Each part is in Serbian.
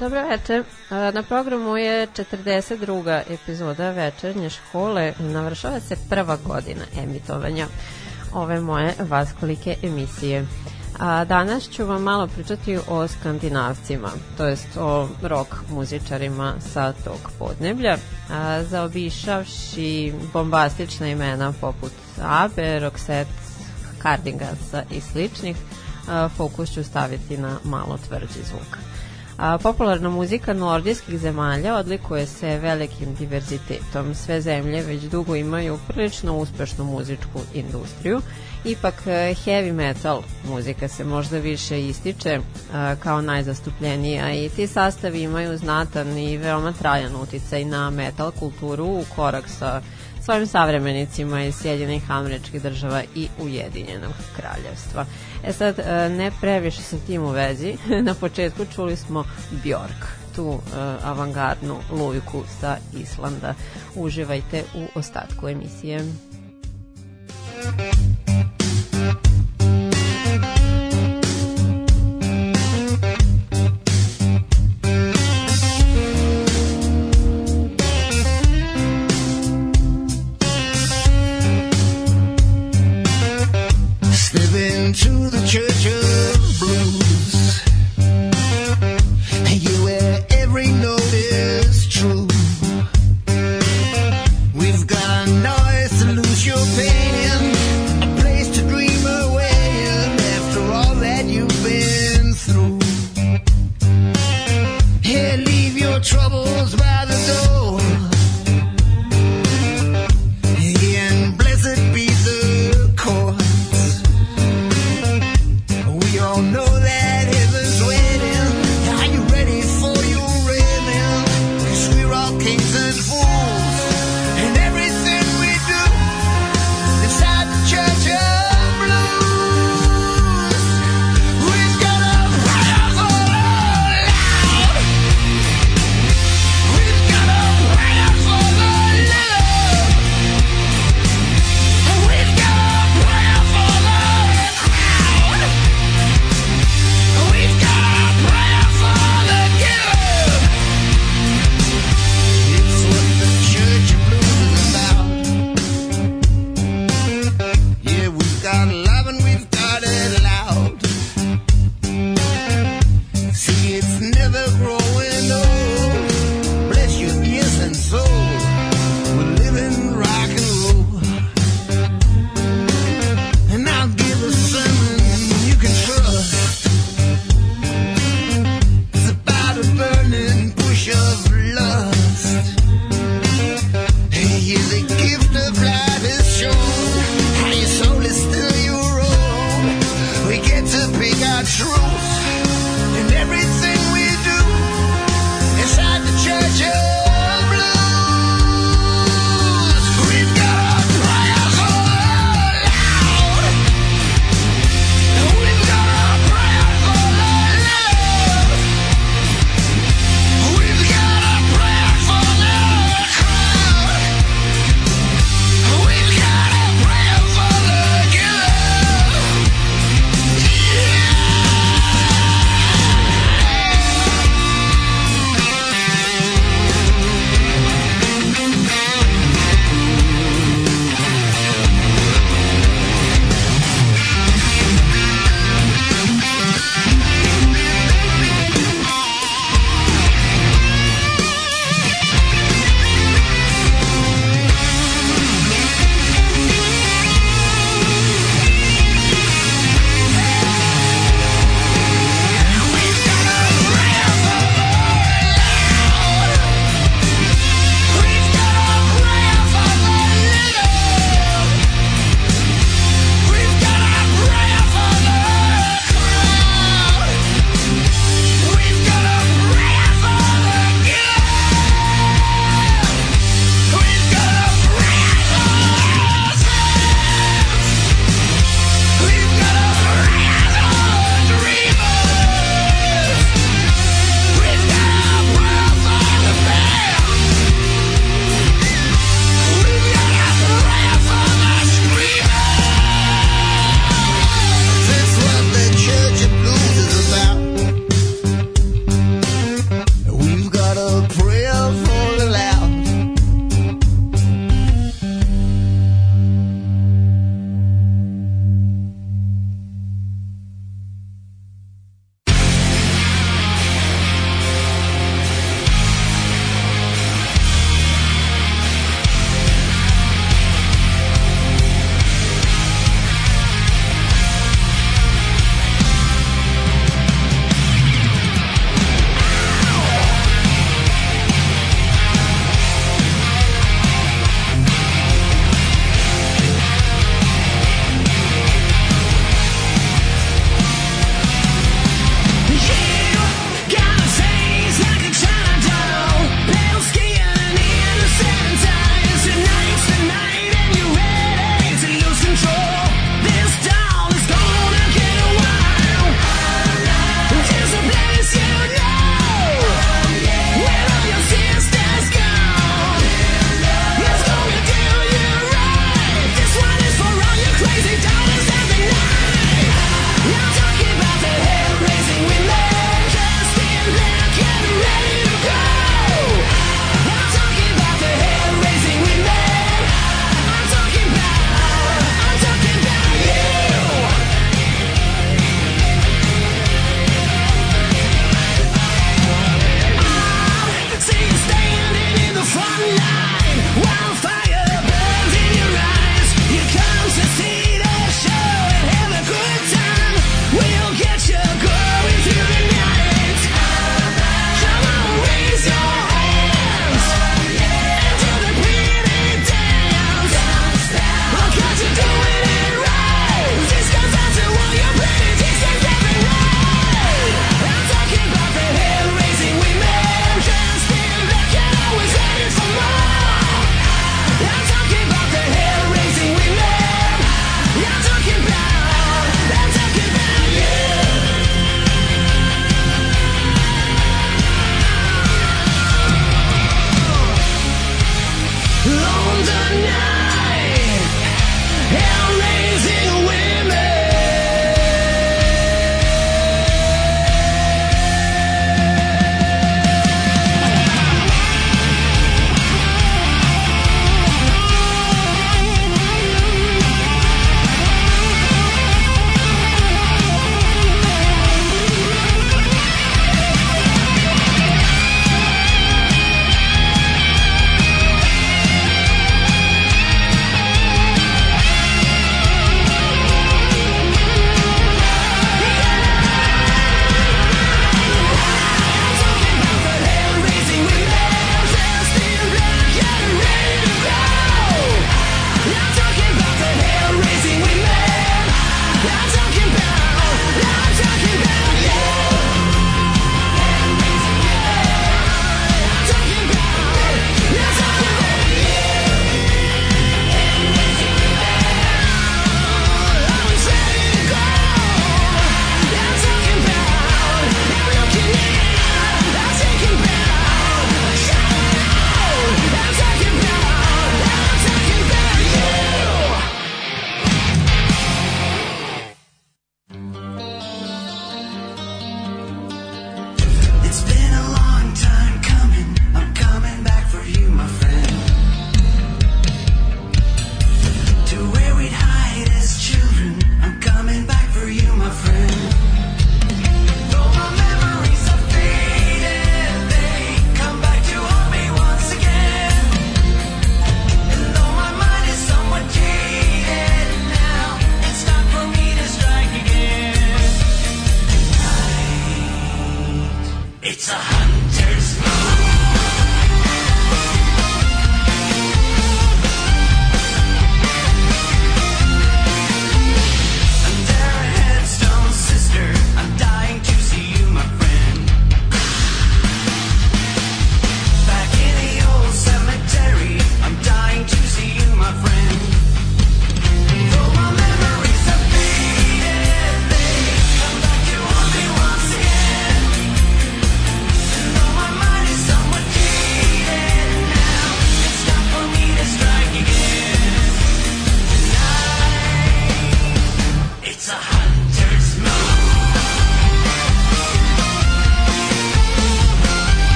Dobro večer. Na programu je 42. epizoda večernje škole. Navršava se prva godina emitovanja ove moje vaskolike emisije. A danas ću vam malo pričati o skandinavcima, to jest o rock muzičarima sa tog podneblja, a, zaobišavši bombastična imena poput Abe, Roxette, Cardigansa i sličnih, fokus ću staviti na malo tvrđi zvuk. A, popularna muzika nordijskih zemalja odlikuje se velikim diverzitetom. Sve zemlje već dugo imaju prilično uspešnu muzičku industriju. Ipak e, heavy metal muzika se možda više ističe a, kao najzastupljenija i ti sastavi imaju znatan i veoma trajan uticaj na metal kulturu u korak sa svojim savremenicima iz Sjedinjenih američkih država i Ujedinjenog kraljevstva. E sad, e, ne previše sa tim u vezi, na početku čuli smo Bjork, tu e, avangardnu lujku sa Islanda. Uživajte u ostatku emisije. Step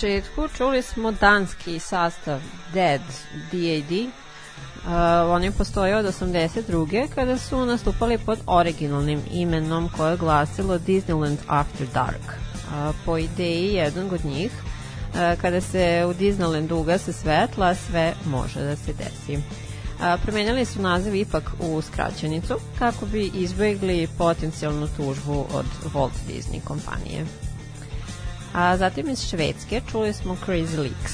početku čuli smo danski sastav Dead, DAD. Uh, oni postoje od 82. kada su nastupali pod originalnim imenom koje je glasilo Disneyland After Dark. Uh, po ideji jednog od njih, uh, kada se u Disneylandu ugase svetla, sve može da se desi. A, promenjali su naziv ipak u skraćenicu kako bi izbegli potencijalnu tužbu od Walt Disney kompanije. A zatim iz Švedske čuli smo Crazy Leaks,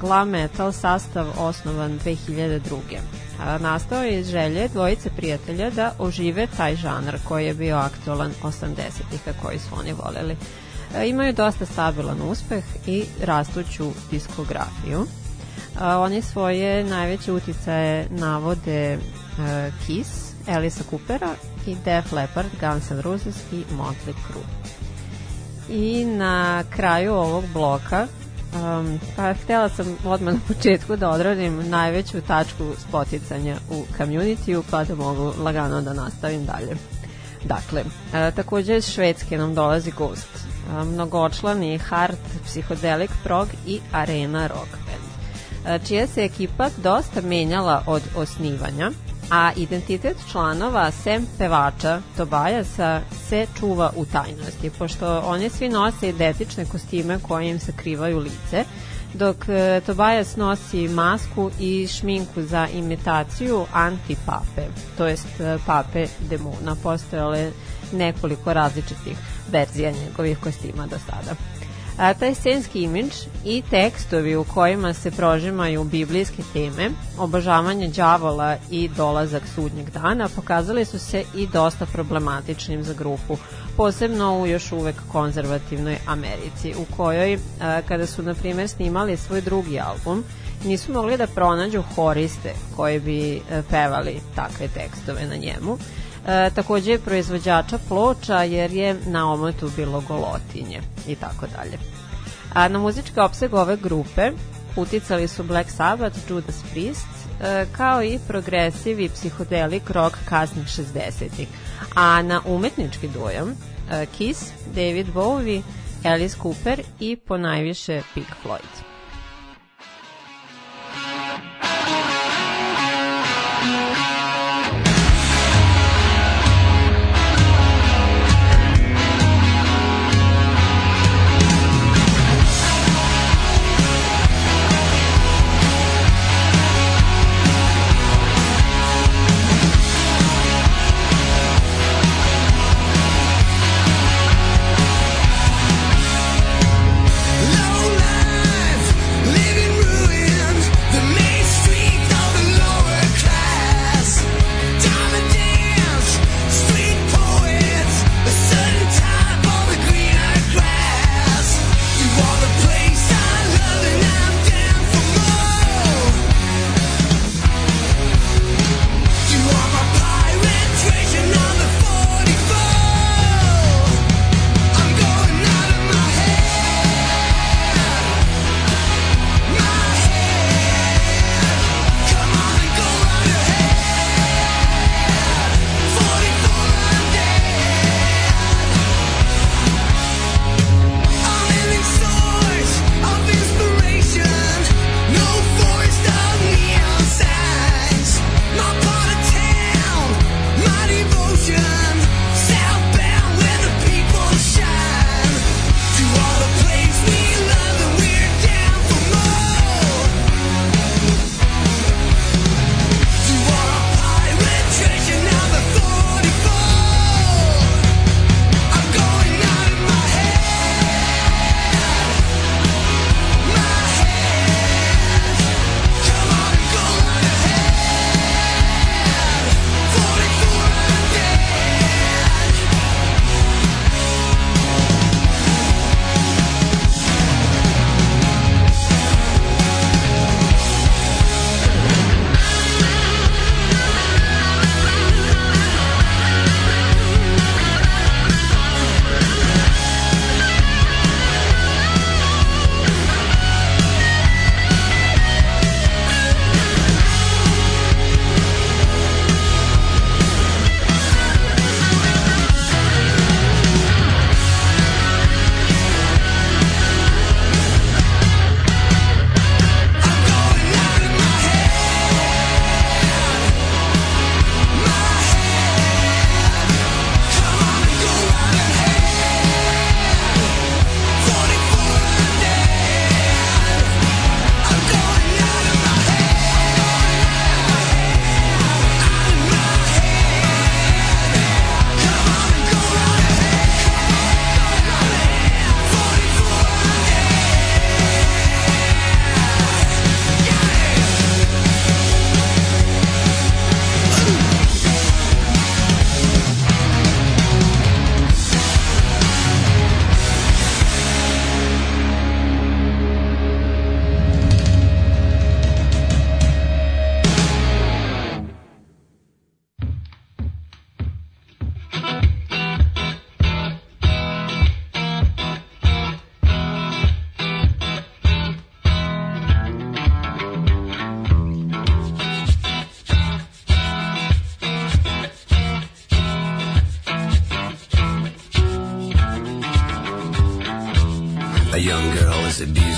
glam metal sastav osnovan 2002. A, nastao je iz želje dvojice prijatelja da ožive taj žanr koji je bio aktualan 80-ih, a koji su oni voleli. A, imaju dosta stabilan uspeh i rastuću diskografiju. A, oni svoje najveće uticaje navode Kiss, Elisa Coopera i Def Leppard, Guns N' Roses i Motley Crue. I na kraju ovog bloka Um, pa htela sam odmah na početku da odradim najveću tačku spoticanja u community-u, pa da mogu lagano da nastavim dalje. Dakle, e, takođe iz Švedske nam dolazi Ghost, e, mnogočlani hard, psihodelik prog i arena rock band, e, čija se ekipa dosta menjala od osnivanja, a identitet članova sem pevača Tobajasa se čuva u tajnosti, pošto oni svi nose identične kostime koje im sakrivaju lice, dok e, Tobajas nosi masku i šminku za imitaciju antipape, to jest e, pape demona. Postojale nekoliko različitih verzija njegovih kostima do sada. A, taj scenski imidž i tekstovi u kojima se prožimaju biblijske teme, obožavanje đavola i dolazak sudnjeg dana pokazali su se i dosta problematičnim za grupu, posebno u još uvek konzervativnoj Americi, u kojoj, a, kada su, na primjer, snimali svoj drugi album, nisu mogli da pronađu horiste koji bi a, pevali takve tekstove na njemu. E, takođe proizvođača ploča jer je na omotu bilo golotinje i tako dalje. A na muzički opseg ove grupe uticali su Black Sabbath, Judas Priest, e, kao i progresiv i psihodelik rock kasnih 60-ih. A na umetnički dojam e, Kiss, David Bowie, Alice Cooper i ponajviše Pink Floyd.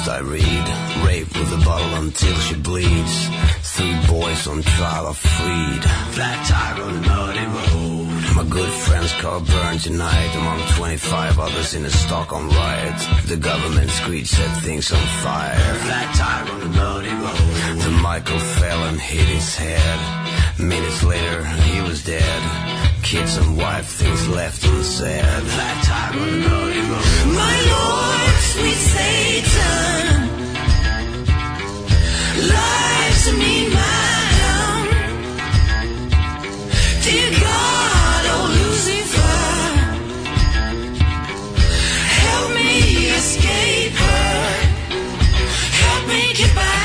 Is I read. Raped with a bottle until she bleeds. Three boys on trial are freed. Flat tire on the muddy road. My good friend's car burned tonight. Among 25 others in a Stockholm riot. The government screed set things on fire. Flat tire on the muddy road. The Michael fell and hit his head. Minutes later, he was dead. Kids and wife, things left unsaid. Flat tire on the muddy road. My Lord, sweet Satan. Dear God, oh Lucifer, help me escape her. Help me get back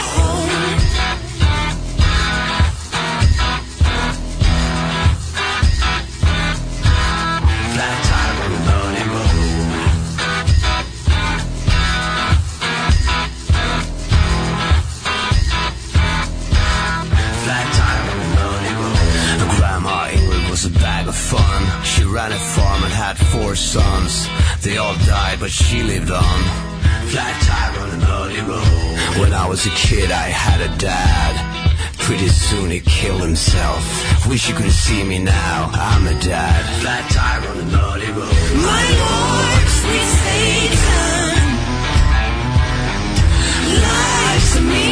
fun. She ran a farm and had four sons. They all died, but she lived on. Flat tire on an early road. When I was a kid, I had a dad. Pretty soon he killed himself. Wish you could see me now. I'm a dad. Flat tire on an early road. My Lord, sweet Satan, lies to me.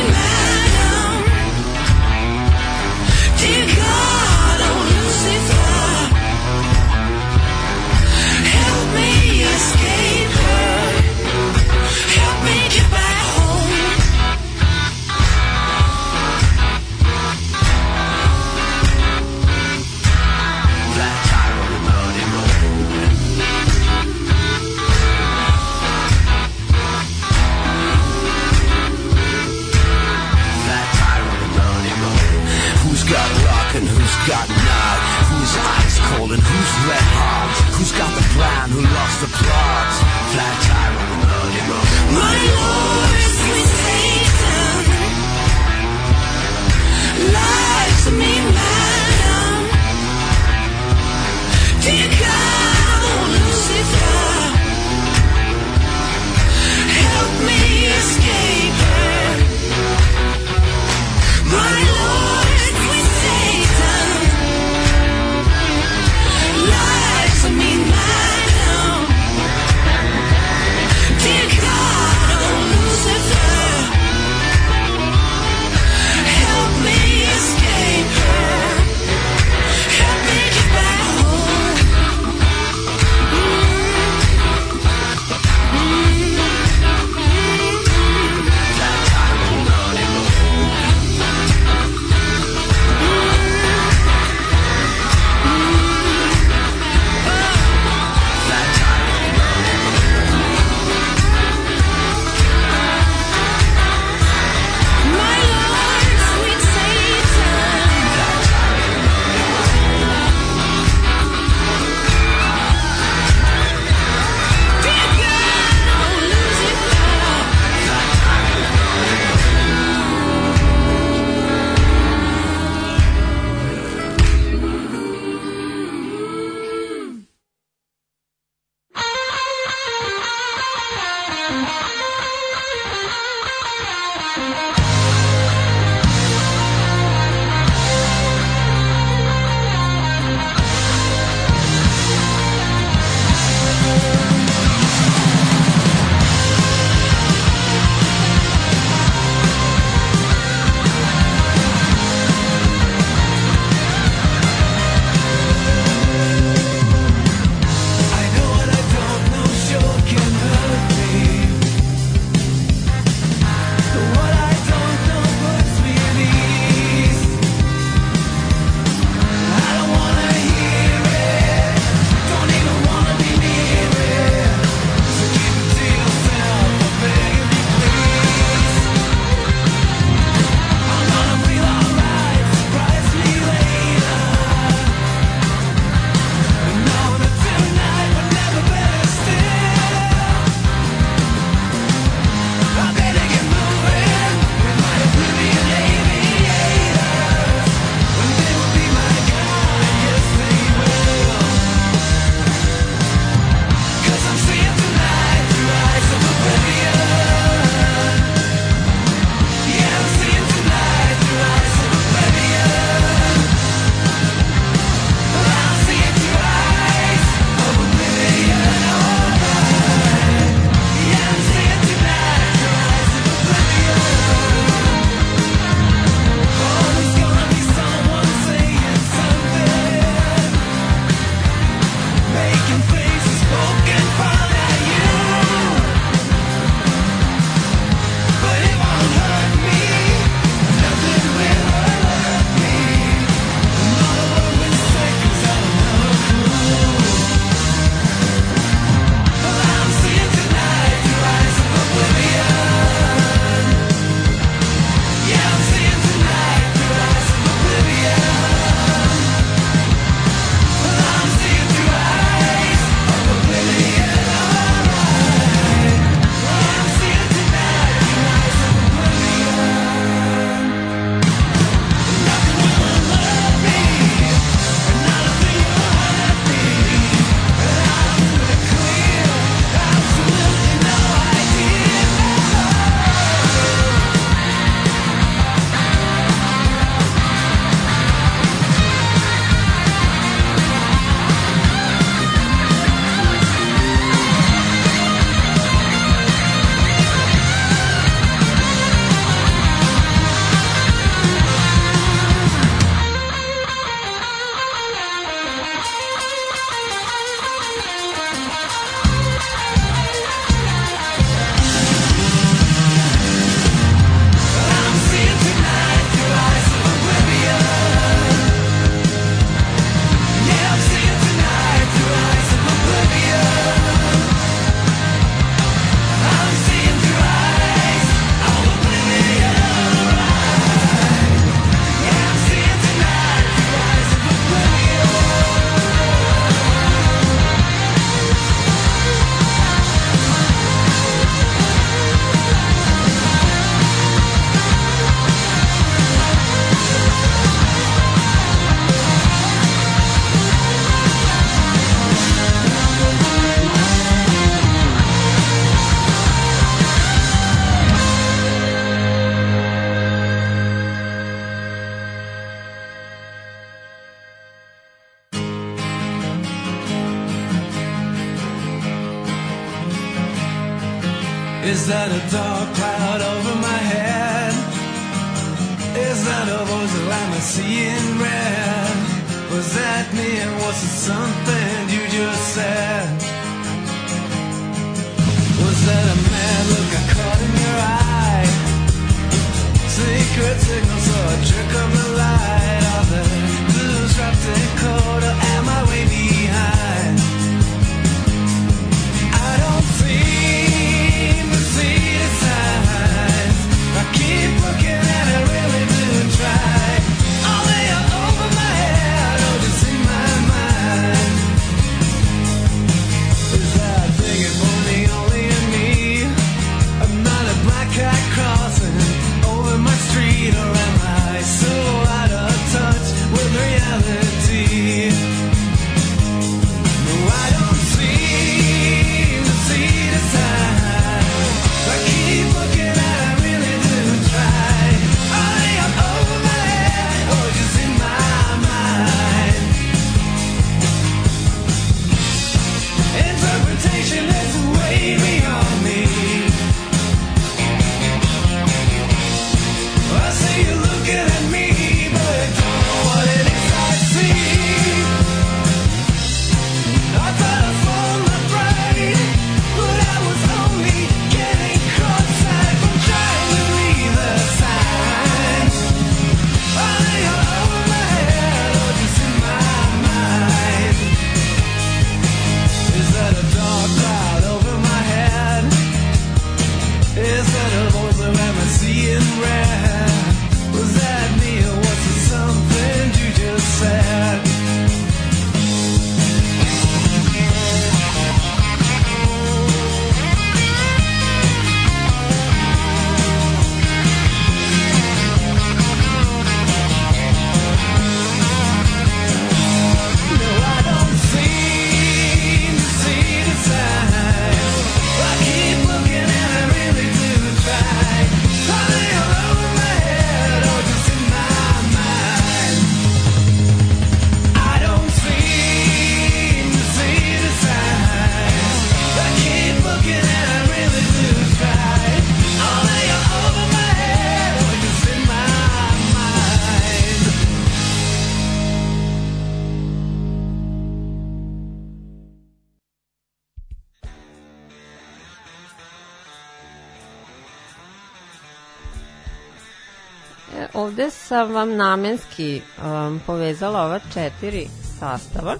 Ovde sam vam namenski um, povezala ova četiri sastava,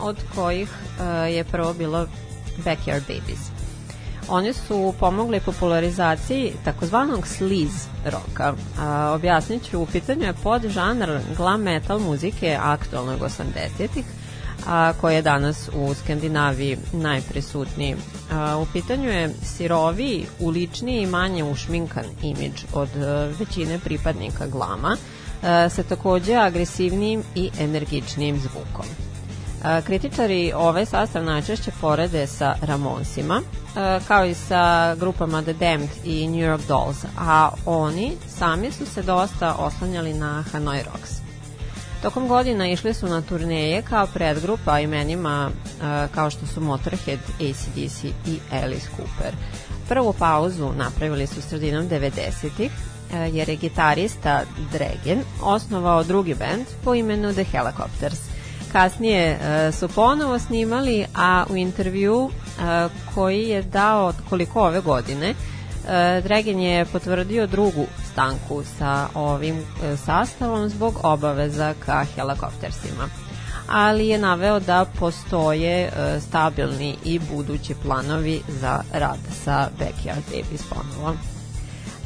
od kojih uh, je prvo bilo Backyard Babies. Oni su pomogli popularizaciji takozvanog sleaze roka. A, objasnit ću, u pitanju je podžanr glam metal muzike aktualnog 80-ih, a, koji je danas u Skandinaviji najprisutniji. A, u pitanju je siroviji, uličniji i manje ušminkan imidž od e, većine pripadnika glama, e, sa takođe agresivnijim i energičnijim zvukom. E, Kritičari ovaj sastav najčešće porede sa Ramonsima, e, kao i sa grupama The Damned i New York Dolls, a oni sami su se dosta oslanjali na Hanoi Rocks. Tokom godina išli su na turneje kao predgrupa imenima e, kao što su Motorhead, ACDC i Alice Cooper. Prvu pauzu napravili su sredinom 90-ih, e, jer je gitarista Dragon osnovao drugi band po imenu The Helicopters. Kasnije e, su ponovo snimali, a u intervju koji je dao koliko ove godine, Dragon je potvrdio drugu stanku sa ovim e, sastavom zbog obaveza ka helikoptersima ali je naveo da postoje e, stabilni i budući planovi za rad sa Backyard Babies ponovo.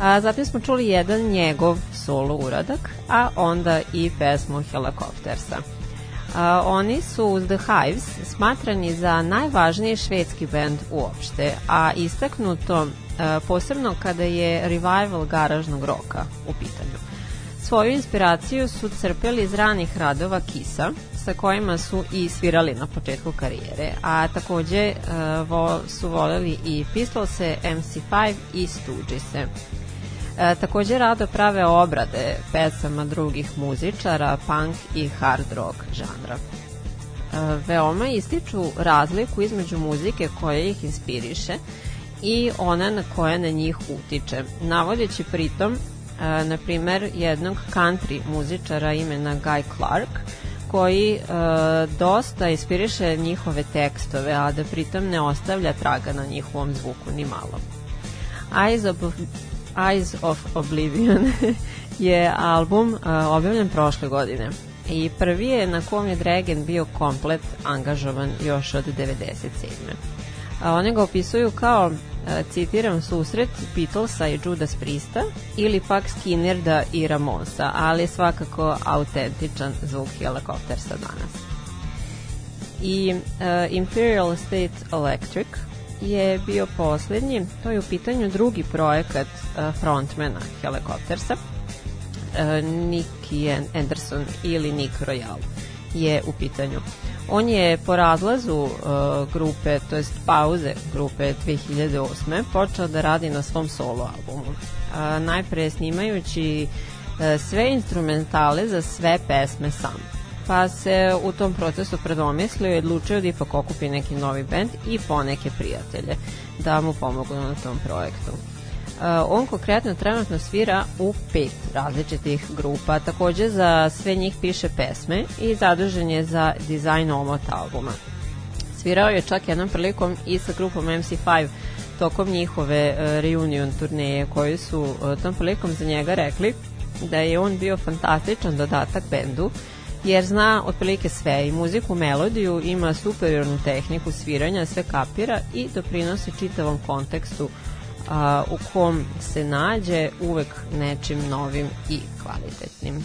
A, zatim smo čuli jedan njegov solo uradak, a onda i pesmu Helikoptersa. A, oni su uz The Hives smatrani za najvažniji švedski bend uopšte, a istaknuto posebno kada je revival garažnog roka u pitanju. Svoju inspiraciju su crpeli iz ranih radova Kisa, sa kojima su i svirali na početku karijere, a takođe uh, vo, su voleli i Pistolse, MC5 i Stooges-e. E, takođe rado prave obrade pesama drugih muzičara, punk i hard rock žanra. E, veoma ističu razliku između muzike koja ih inspiriše i ona na koja na njih utiče, navodeći pritom e, na primer jednog country muzičara imena Guy Clark koji e, dosta inspiriše njihove tekstove, a da pritom ne ostavlja traga na njihovom zvuku ni malo. Eyes of, Eyes of Oblivion je album uh, objavljen prošle godine i prvi je na kom je Dragon bio komplet angažovan još od 97. A one ga opisuju kao, uh, citiram, susret Beatlesa i Judas Priesta ili pak Skinnerda i Ramonsa, ali svakako autentičan zvuk helikoptersa danas. I uh, Imperial State Electric je bio poslednji, to je u pitanju drugi projekat uh, frontmana helikoptersa, uh, Nicky Anderson ili Nick Royal je u pitanju. On je po razlazu uh, grupe, to jest pauze grupe 2008. počeo da radi na svom solo albumu. Uh, najpre snimajući uh, sve instrumentale za sve pesme sam. Pa se u tom procesu predomislio i odlučio da ipak okupi neki novi bend i poneke prijatelje da mu pomogu na tom projektu. Uh, on konkretno trenutno svira u pet različitih grupa, takođe za sve njih piše pesme i zadužen je za dizajn omot albuma. Svirao je čak jednom prilikom i sa grupom MC5 tokom njihove uh, reunion turneje koji su uh, tom prilikom za njega rekli da je on bio fantastičan dodatak bendu jer zna otprilike sve i muziku, melodiju, ima superiornu tehniku sviranja, sve kapira i doprinosi čitavom kontekstu a, u kom se nađe uvek nečim novim i kvalitetnim.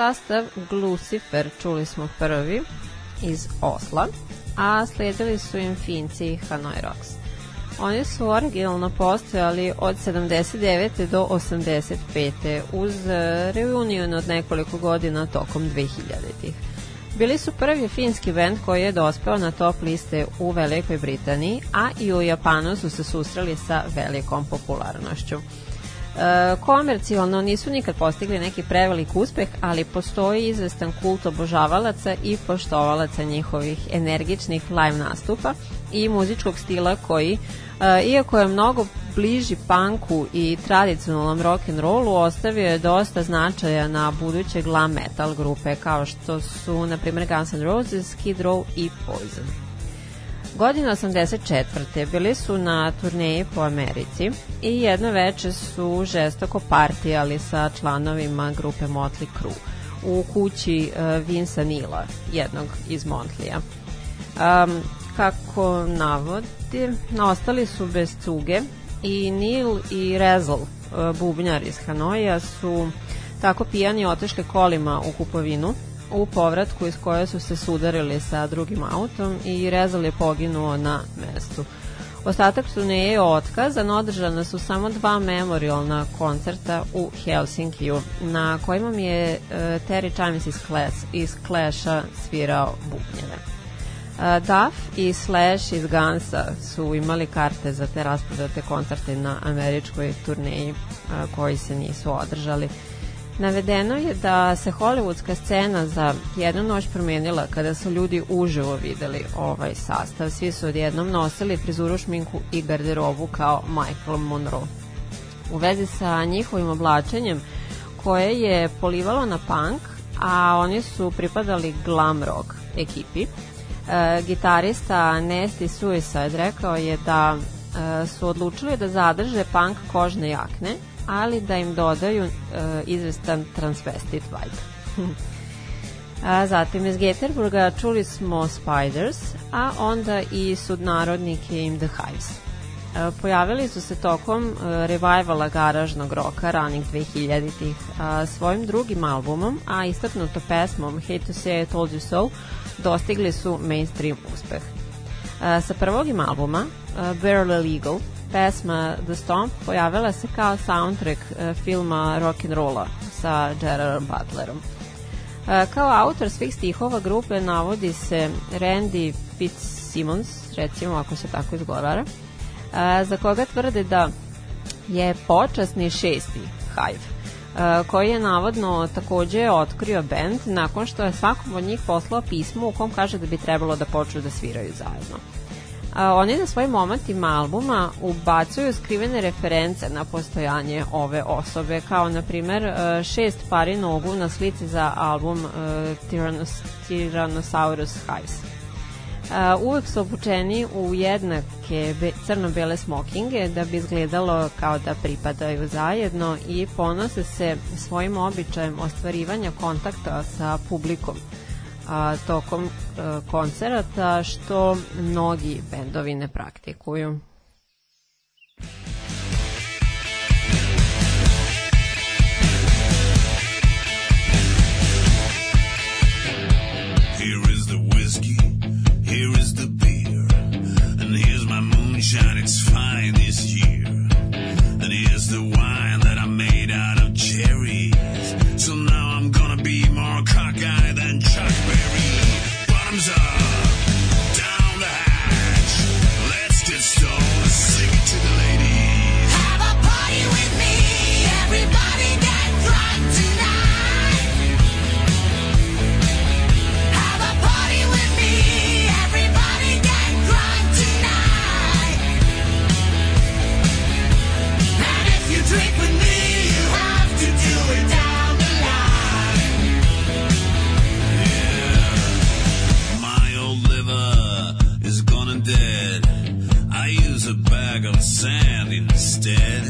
Sastav Glucifer čuli smo prvi iz Osla, a sledili su im Finci i Hanoi Rocks. Oni su originalno postojali od 79. do 85. uz e, reunion od nekoliko godina tokom 2000-ih. Bili su prvi finski band koji je dospeo na top liste u Velikoj Britaniji, a i u Japanu su se susreli sa velikom popularnošću. E, komercijalno nisu nikad postigli neki prevelik uspeh, ali postoji izvestan kult obožavalaca i poštovalaca njihovih energičnih live nastupa i muzičkog stila koji, e, iako je mnogo bliži punku i tradicionalnom rock and rollu, ostavio je dosta značaja na buduće glam metal grupe kao što su, na primjer, Guns N' Roses, Skid Row i Poison. Godine 84. bili su na turneji po Americi i jedno veče su žestoko partijali sa članovima grupe Motley Crue u kući uh, Vinsa Nila, jednog iz Montlija. Um, kako navodi, ostali su bez cuge i Neil i Rezel, uh, bubnjar iz Hanoja, su tako pijani otešli kolima u kupovinu u povratku iz koje su se sudarili sa drugim autom i Rezal je poginuo na mestu. Ostatak turneje je otkazan, održana su samo dva memorialna koncerta u Helsinkiju, na kojima mi je uh, Terry Chimes iz, Clash, iz Clasha svirao bubnjeve. Uh, Duff i Slash iz Gansa su imali karte za te rasprodate koncerte na američkoj turneji uh, koji se nisu održali. Navedeno je da se hollywoodska scena za jednu noć promenila kada su ljudi uživo videli ovaj sastav. Svi su odjednom nosili frizuru, šminku i garderobu kao Michael Monroe. U vezi sa njihovim oblačenjem koje je polivalo na punk, a oni su pripadali glam rock ekipi, e, gitarista Nasty Suicide rekao je da e, su odlučili da zadrže punk kožne jakne ali da im dodaju uh, izvestan transvestit vibe. a zatim iz Geterburga čuli smo Spiders, a onda i sudnarodnike im The Hives. E, pojavili su se tokom uh, revivala garažnog roka ranih 2000-ih svojim drugim albumom, a istaknuto pesmom Hate to say I told you so dostigli su mainstream uspeh. Uh, sa prvogim albuma, uh, Barely Legal, pesma The Stomp pojavila se kao soundtrack uh, filma Rock and Rolla sa Gerardom Butlerom. Uh, kao autor svih stihova grupe navodi se Randy Fitzsimmons, recimo ako se tako izgovara, uh, za koga tvrde da je počasni šesti Hive, koji je navodno takođe otkrio band nakon što je svakom od njih poslao pismo u kom kaže da bi trebalo da počnu da sviraju zajedno. A, oni na svojim momentima albuma ubacuju skrivene reference na postojanje ove osobe, kao na primer e, šest pari nogu na slici za album e, Tyrannos, Tyrannosaurus Hives. Uh, uvek su obučeni u jednake be, crno-bele smokinge da bi izgledalo kao da pripadaju zajedno i ponose se svojim običajem ostvarivanja kontakta sa publikom a, tokom a, koncerata što mnogi bendovi ne praktikuju. Here is the whiskey, here is the beer, and here's my moonshine, it's fine sand instead.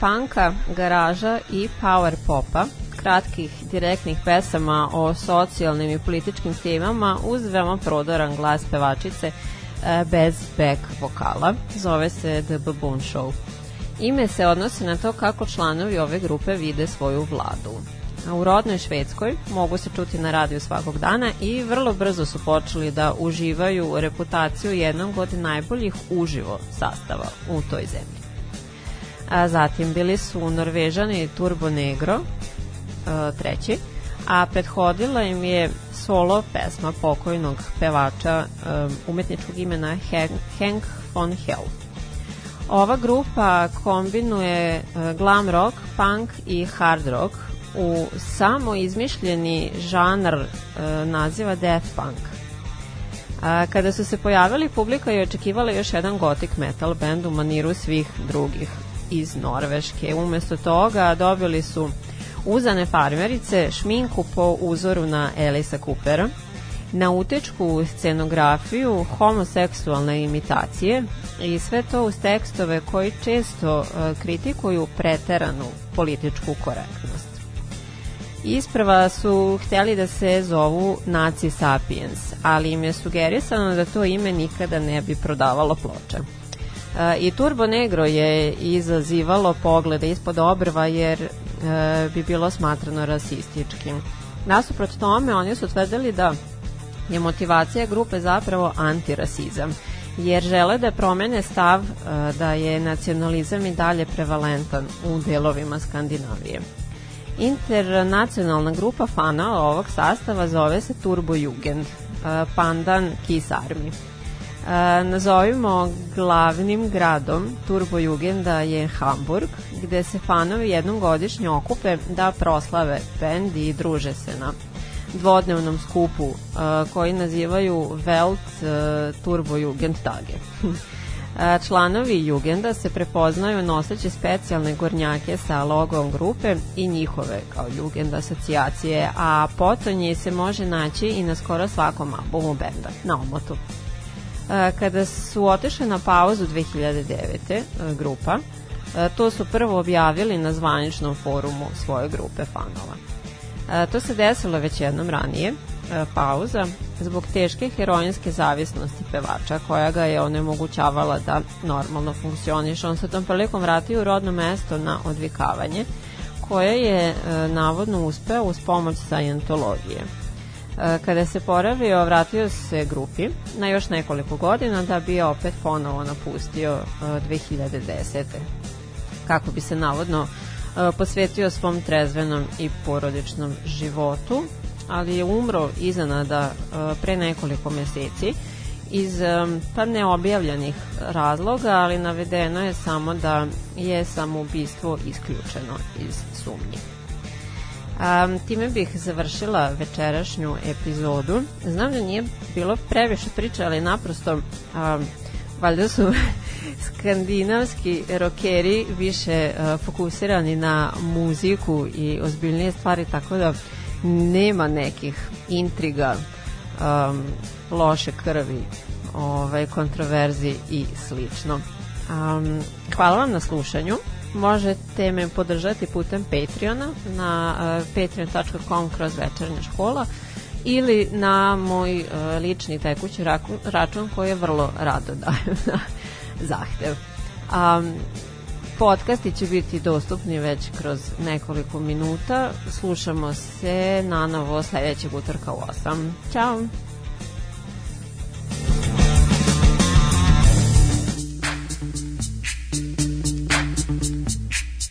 Punka, garaža i power popa, kratkih direktnih pesama o socijalnim i političkim temama uz veoma prodoran glas pevačice e, bez back vokala. Zove se The Baboon Show. Ime se odnosi na to kako članovi ove grupe vide svoju vladu. U rodnoj Švedskoj mogu se čuti na radiju svakog dana i vrlo brzo su počeli da uživaju reputaciju jednog od najboljih uživo sastava u toj zemlji. A zatim bili su Norvežani Turbo Negro, e, treći, a prethodila im je solo pesma pokojnog pevača e, umetničkog imena Hank, von Hell. Ova grupa kombinuje e, glam rock, punk i hard rock u samo izmišljeni žanr e, naziva death punk. Kada su se pojavili, publika je očekivala još jedan gothic metal band u maniru svih drugih iz Norveške. Umesto toga dobili su uzane farmerice, šminku po uzoru na Elisa Coopera, nautečku scenografiju, homoseksualne imitacije i sve to uz tekstove koji često e, kritikuju preteranu političku korektnost. Isprava su hteli da se zovu Nazi Sapiens, ali im je sugerisano da to ime nikada ne bi prodavalo ploče. E, I Turbo Negro je izazivalo poglede ispod obrva jer e, bi bilo smatrano rasističkim. Nasuprot tome, oni su tvrdili da je motivacija grupe zapravo antirasizam, jer žele da promene stav e, da je nacionalizam i dalje prevalentan u delovima Skandinavije. Internacionalna grupa fana ovog sastava zove se Turbo Jugend, pandan Kiss Army. Nazovimo glavnim gradom Turbo Jugenda je Hamburg, gde se fanovi jednom godišnje okupe da proslave bend i druže se na dvodnevnom skupu uh, koji nazivaju Welt uh, Turbo Jugend Tage. Uh, Članovi Jugenda se prepoznaju noseći specijalne gornjake sa logom grupe i njihove kao Jugend asocijacije, a potonje se može naći i na skoro svakom albumu benda, na omotu. Kada su otišli na pauzu 2009. uh, grupa, uh, to su prvo objavili na zvaničnom forumu svoje grupe fanova. E, to se desilo već jednom ranije, e, pauza zbog teške heroinske zavisnosti pevača koja ga je onemogućavala da normalno funkcioniše. On se tom prilikom vratio u rodno mesto na odvikavanje koje je e, navodno uspeo uz pomoć sajentologije. E, Kada se poravio, vratio se grupi na još nekoliko godina da bi opet ponovo napustio e, 2010. Kako bi se navodno e, posvetio svom trezvenom i porodičnom životu, ali je umro iznenada e, pre nekoliko meseci iz e, pa neobjavljenih razloga, ali navedeno je samo da je samoubistvo isključeno iz sumnji. Um, time bih završila večerašnju epizodu. Znam da nije bilo previše priče, ali naprosto um, valjda su skandinavski rokeri više uh, fokusirani na muziku i ozbiljnije stvari, tako da nema nekih intriga, um, loše krvi, ovaj, kontroverzi i slično. Um, hvala vam na slušanju. Možete me podržati putem Patreona na uh, patreon.com kroz večernja škola ili na moj uh, lični tekući račun, račun koji je vrlo rado dajem na zahtev. Um, podcasti će biti dostupni već kroz nekoliko minuta. Slušamo se na novo sledećeg utorka u 8. Ćao!